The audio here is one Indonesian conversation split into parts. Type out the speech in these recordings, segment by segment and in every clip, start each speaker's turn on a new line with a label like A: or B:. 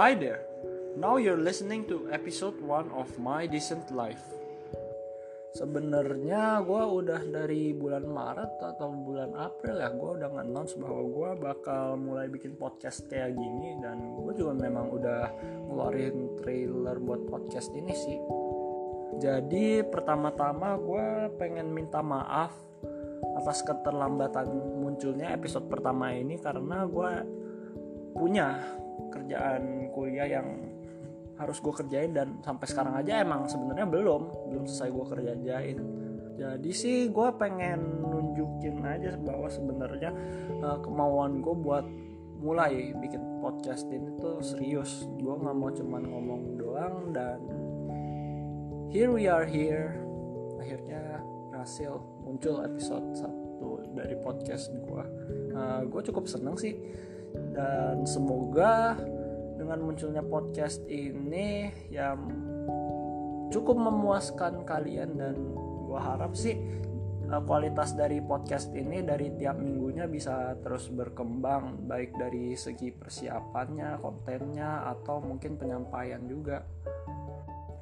A: Hi there. Now you're listening to episode 1 of My Decent Life. Sebenarnya gue udah dari bulan Maret atau bulan April ya gue udah announce bahwa gue bakal mulai bikin podcast kayak gini dan gue juga memang udah ngeluarin trailer buat podcast ini sih. Jadi pertama-tama gue pengen minta maaf atas keterlambatan munculnya episode pertama ini karena gue punya kerjaan kuliah yang harus gue kerjain dan sampai sekarang aja emang sebenarnya belum belum selesai gue kerjain. Jadi sih gue pengen nunjukin aja bahwa sebenarnya uh, kemauan gue buat mulai bikin podcast ini tuh serius. Gue nggak mau cuman ngomong doang dan here we are here. Akhirnya berhasil muncul episode satu dari podcast gue uh, gue cukup seneng sih dan semoga dengan munculnya podcast ini yang cukup memuaskan kalian dan gue harap sih eh, kualitas dari podcast ini dari tiap minggunya bisa terus berkembang baik dari segi persiapannya, kontennya atau mungkin penyampaian juga.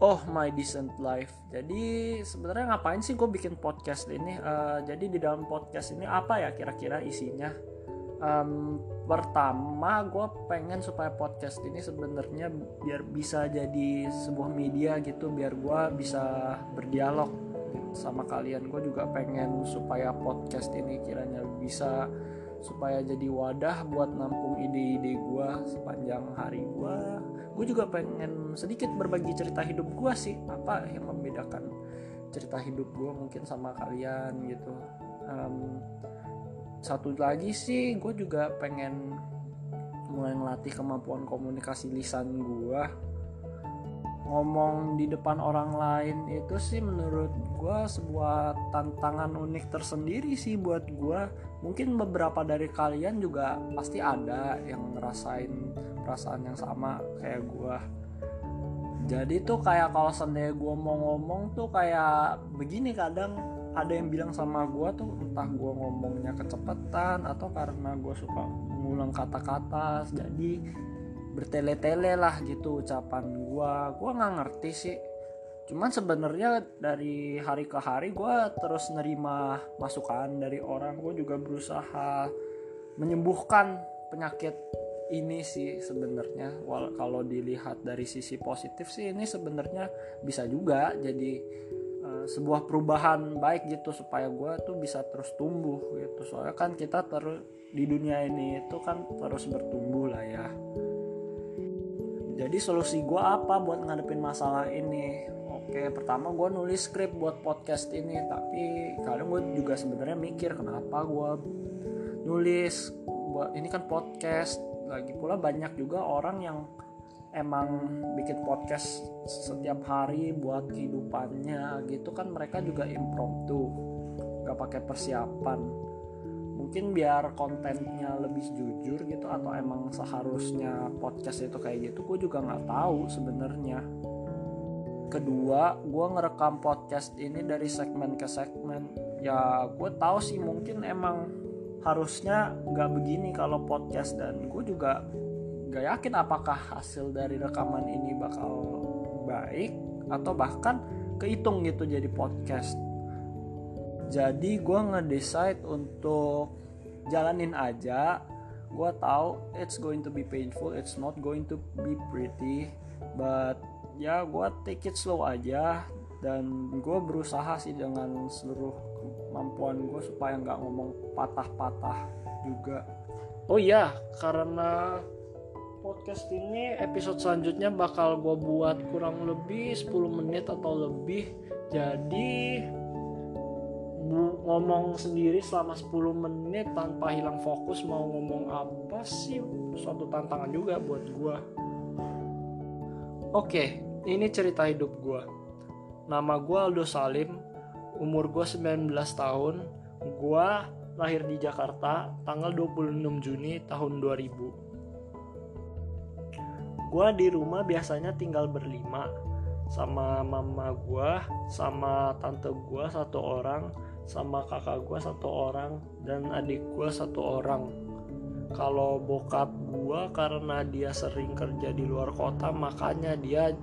A: Oh my decent life. Jadi sebenarnya ngapain sih gue bikin podcast ini? Uh, jadi di dalam podcast ini apa ya kira-kira isinya? Um, pertama gue pengen supaya podcast ini sebenarnya biar bisa jadi sebuah media gitu biar gue bisa berdialog sama kalian. Gue juga pengen supaya podcast ini kiranya bisa supaya jadi wadah buat nampung ide-ide gue sepanjang hari gue gue juga pengen sedikit berbagi cerita hidup gue sih apa yang membedakan cerita hidup gue mungkin sama kalian gitu. Um, satu lagi sih gue juga pengen mulai ngelatih kemampuan komunikasi lisan gue ngomong di depan orang lain itu sih menurut gue sebuah tantangan unik tersendiri sih buat gue mungkin beberapa dari kalian juga pasti ada yang ngerasain perasaan yang sama kayak gue jadi tuh kayak kalau seandainya gue mau ngomong tuh kayak begini kadang ada yang bilang sama gue tuh entah gue ngomongnya kecepatan atau karena gue suka ngulang kata-kata jadi bertele-tele lah gitu ucapan gue gue nggak ngerti sih. Cuman sebenarnya dari hari ke hari gue terus nerima masukan dari orang gue juga berusaha menyembuhkan penyakit ini sih sebenarnya. Kalau dilihat dari sisi positif sih ini sebenarnya bisa juga. Jadi sebuah perubahan baik gitu supaya gue tuh bisa terus tumbuh gitu. Soalnya kan kita terus di dunia ini itu kan terus bertumbuh lah ya. Jadi solusi gue apa buat ngadepin masalah ini? Oke pertama gue nulis skrip buat podcast ini tapi kadang gue juga sebenarnya mikir kenapa gue nulis buat ini kan podcast. Lagi pula banyak juga orang yang emang bikin podcast setiap hari buat kehidupannya gitu kan mereka juga impromptu gak pakai persiapan. Mungkin biar kontennya lebih jujur gitu atau emang seharusnya podcast itu kayak gitu gue juga nggak tahu sebenarnya. Kedua gue ngerekam podcast ini dari segmen ke segmen. Ya gue tahu sih mungkin emang harusnya nggak begini kalau podcast dan gue juga gak yakin apakah hasil dari rekaman ini bakal baik atau bahkan kehitung gitu jadi podcast. Jadi gue ngedecide untuk jalanin aja. Gue tahu it's going to be painful it's not going to be pretty but ya gue take it slow aja. Dan gue berusaha sih dengan seluruh kemampuan gue supaya nggak ngomong patah-patah juga. Oh iya karena podcast ini episode selanjutnya bakal gue buat kurang lebih 10 menit atau lebih. Jadi ngomong sendiri selama 10 menit tanpa hilang fokus mau ngomong apa sih suatu tantangan juga buat gue oke ini cerita hidup gue nama gue Aldo Salim umur gue 19 tahun. Gue lahir di Jakarta tanggal 26 Juni tahun 2000 gue di rumah biasanya tinggal berlima. Sama mama gue sama tante gue satu orang sama kakak gue satu orang dan adik gue satu orang. Kalau bokap gue karena dia sering kerja di luar kota makanya dia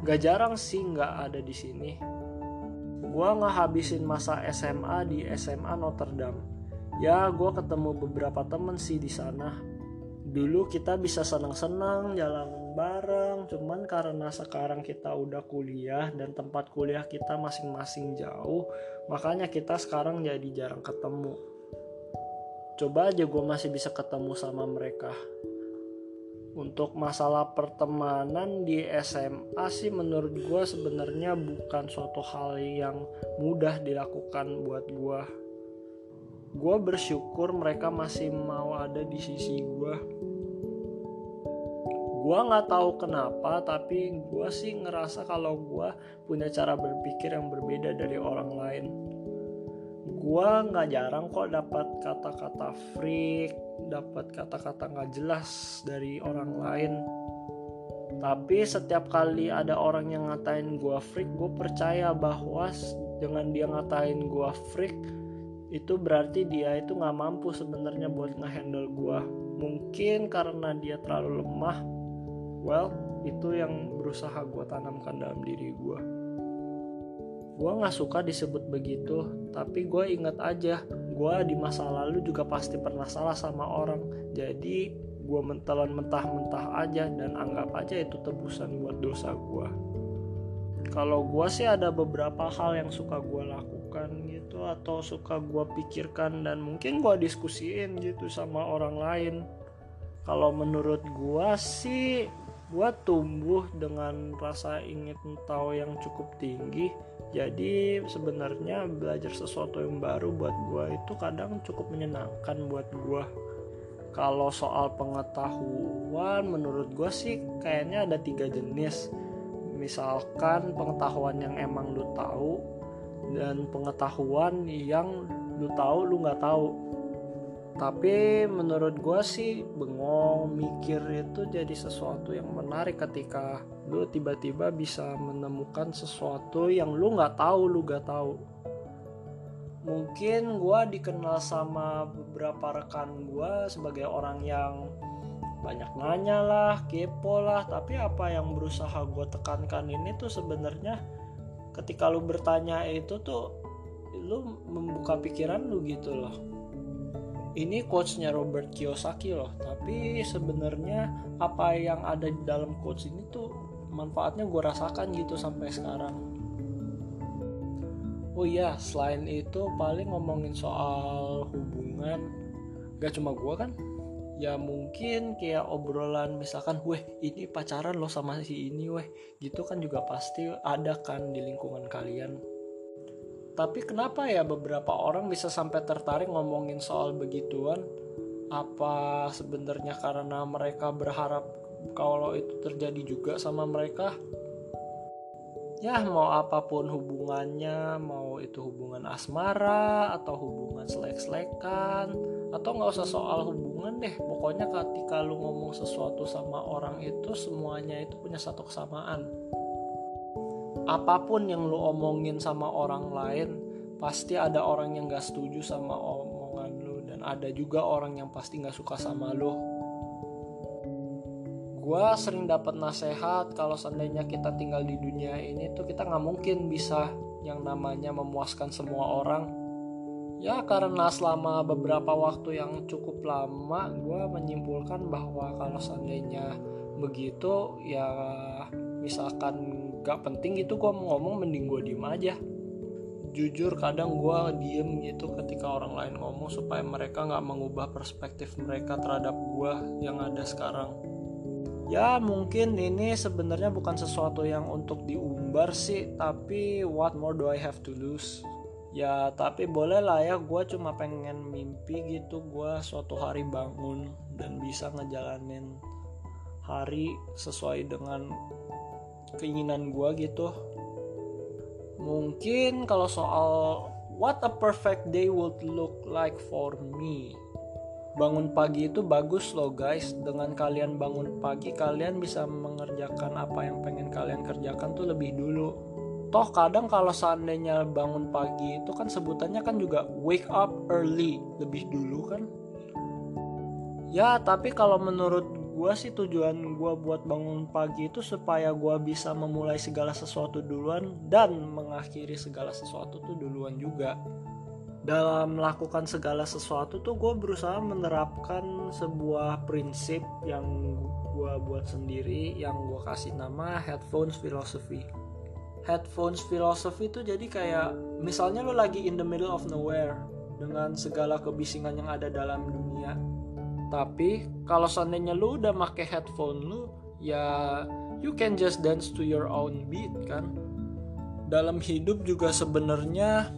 A: gak jarang sih nggak ada di sini. Gue habisin masa SMA di SMA Notre Dame. Ya gue ketemu beberapa temen sih di sana. Dulu kita bisa senang-senang jalan bareng cuman karena sekarang kita udah kuliah dan tempat kuliah kita masing-masing jauh makanya kita sekarang jadi jarang ketemu. Coba aja gue masih bisa ketemu sama mereka. Untuk masalah pertemanan di SMA sih menurut gue sebenarnya bukan suatu hal yang mudah dilakukan buat gue gue bersyukur mereka masih mau ada di sisi gue gue nggak tahu kenapa tapi gue sih ngerasa kalau gue punya cara berpikir yang berbeda dari orang lain. Gue nggak jarang kok dapat kata-kata freak dapat kata-kata nggak jelas dari orang lain. Tapi setiap kali ada orang yang ngatain gue freak gue percaya bahwa dengan dia ngatain gue freak itu berarti dia itu nggak mampu sebenarnya buat ngehandle gue mungkin karena dia terlalu lemah well itu yang berusaha gue tanamkan dalam diri gue gue nggak suka disebut begitu tapi gue inget aja gue di masa lalu juga pasti pernah salah sama orang. Jadi gue mentelan mentah-mentah aja dan anggap aja itu tebusan buat dosa gue kalau gue sih ada beberapa hal yang suka gue lakukan gitu atau suka gue pikirkan dan mungkin gue diskusiin gitu sama orang lain. Kalau menurut gue sih gue tumbuh dengan rasa ingin tahu yang cukup tinggi. Jadi sebenarnya belajar sesuatu yang baru buat gue itu kadang cukup menyenangkan buat gue kalau soal pengetahuan menurut gue sih kayaknya ada tiga jenis. Misalkan pengetahuan yang emang lu tahu dan pengetahuan yang lu tahu lu nggak tahu tapi menurut gue sih bengong mikir itu jadi sesuatu yang menarik ketika lu tiba-tiba bisa menemukan sesuatu yang lu nggak tahu lu nggak tahu. Mungkin gue dikenal sama beberapa rekan gue sebagai orang yang banyak nanya lah kepo lah. Tapi apa yang berusaha gue tekankan ini tuh sebenarnya ketika lu bertanya itu tuh lu membuka pikiran lu gitu loh ini quotesnya Robert Kiyosaki loh tapi sebenarnya apa yang ada di dalam quotes ini tuh manfaatnya gue rasakan gitu sampai sekarang. Oh iya selain itu paling ngomongin soal hubungan gak cuma gue kan? Ya mungkin kayak obrolan misalkan weh ini pacaran lo sama si ini weh. Gitu kan juga pasti ada kan di lingkungan kalian tapi kenapa ya beberapa orang bisa sampai tertarik ngomongin soal begituan? Apa sebenarnya karena mereka berharap kalau itu terjadi juga sama mereka? Ya mau apa pun hubungannya mau itu hubungan asmara atau hubungan selek-selekan atau nggak usah soal hubungan deh. Pokoknya ketika lu ngomong sesuatu sama orang itu semuanya itu punya satu kesamaan apa pun yang lu omongin sama orang lain pasti ada orang yang gak setuju sama omongan lu dan ada juga orang yang pasti gak suka sama lu. Gue sering dapat nasihat kalau seandainya kita tinggal di dunia ini tuh kita nggak mungkin bisa yang namanya memuaskan semua orang. Ya karena selama beberapa waktu yang cukup lama gue menyimpulkan bahwa kalau seandainya begitu ya misalkan gak penting gitu gue mau ngomong mending gue diem aja. Jujur kadang gue diem gitu ketika orang lain ngomong supaya mereka nggak mengubah perspektif mereka terhadap gue yang ada sekarang. Ya mungkin ini sebenarnya bukan sesuatu yang untuk diumbar sih tapi what more do I have to lose? Ya tapi boleh lah ya gue cuma pengen mimpi gitu gue suatu hari bangun dan bisa ngejalanin hari sesuai dengan keinginan gue gitu. Mungkin kalau soal what a perfect day would look like for me. Bangun pagi itu bagus loh guys. Dengan kalian bangun pagi kalian bisa mengerjakan apa yang pengen kalian kerjakan tuh lebih dulu. Toh kadang kalau seandainya bangun pagi itu kan sebutannya kan juga wake up early lebih dulu kan. Ya tapi kalau menurut gue sih tujuan gue buat bangun pagi itu supaya gue bisa memulai segala sesuatu duluan dan mengakhiri segala sesuatu tuh duluan juga. Dalam melakukan segala sesuatu tuh gue berusaha menerapkan sebuah prinsip yang gue buat sendiri yang gue kasih nama headphones philosophy. Headphones philosophy itu jadi kayak misalnya lo lagi in the middle of nowhere dengan segala kebisingan yang ada dalam dunia tapi kalau seandainya lu udah make headphone lu ya you can just dance to your own beat kan? Dalam hidup juga sebenarnya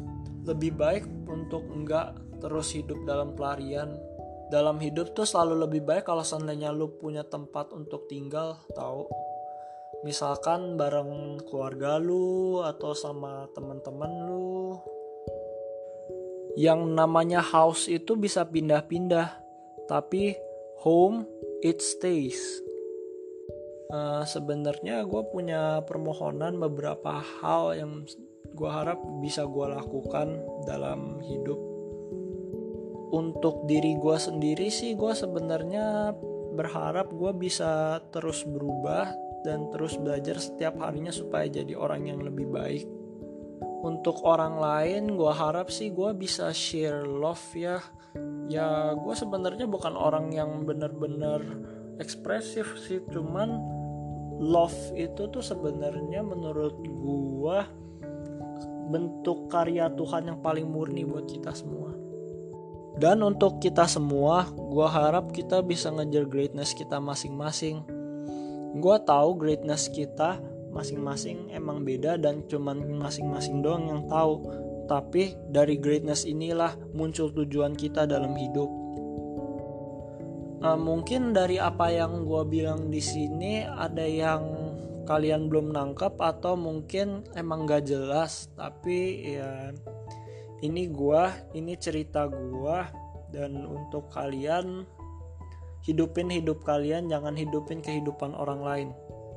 A: lebih baik untuk enggak terus hidup dalam pelarian. Dalam hidup tuh selalu lebih baik kalau seandainya lu punya tempat untuk tinggal tahu misalkan bareng keluarga lu atau sama teman-teman lu. Yang namanya house itu bisa pindah-pindah tapi home it stays. Uh, sebenarnya gue punya permohonan beberapa hal yang gue harap bisa gue lakukan dalam hidup. Untuk diri gue sendiri sih gue sebenarnya berharap gue bisa terus berubah dan terus belajar setiap harinya supaya jadi orang yang lebih baik untuk orang lain gue harap sih gue bisa share love ya. Ya gue sebenarnya bukan orang yang bener-bener ekspresif sih cuman love itu tuh sebenarnya menurut gue bentuk karya Tuhan yang paling murni buat kita semua. Dan untuk kita semua gue harap kita bisa ngejar greatness kita masing-masing. Gue tahu greatness kita masing-masing emang beda dan cuman masing-masing doang yang tahu. Tapi dari greatness inilah muncul tujuan kita dalam hidup. Uh, mungkin dari apa yang gue bilang di sini ada yang kalian belum nangkep atau mungkin emang gak jelas. Tapi ya ini gue ini cerita gue dan untuk kalian hidupin hidup kalian jangan hidupin kehidupan orang lain.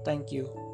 A: Thank you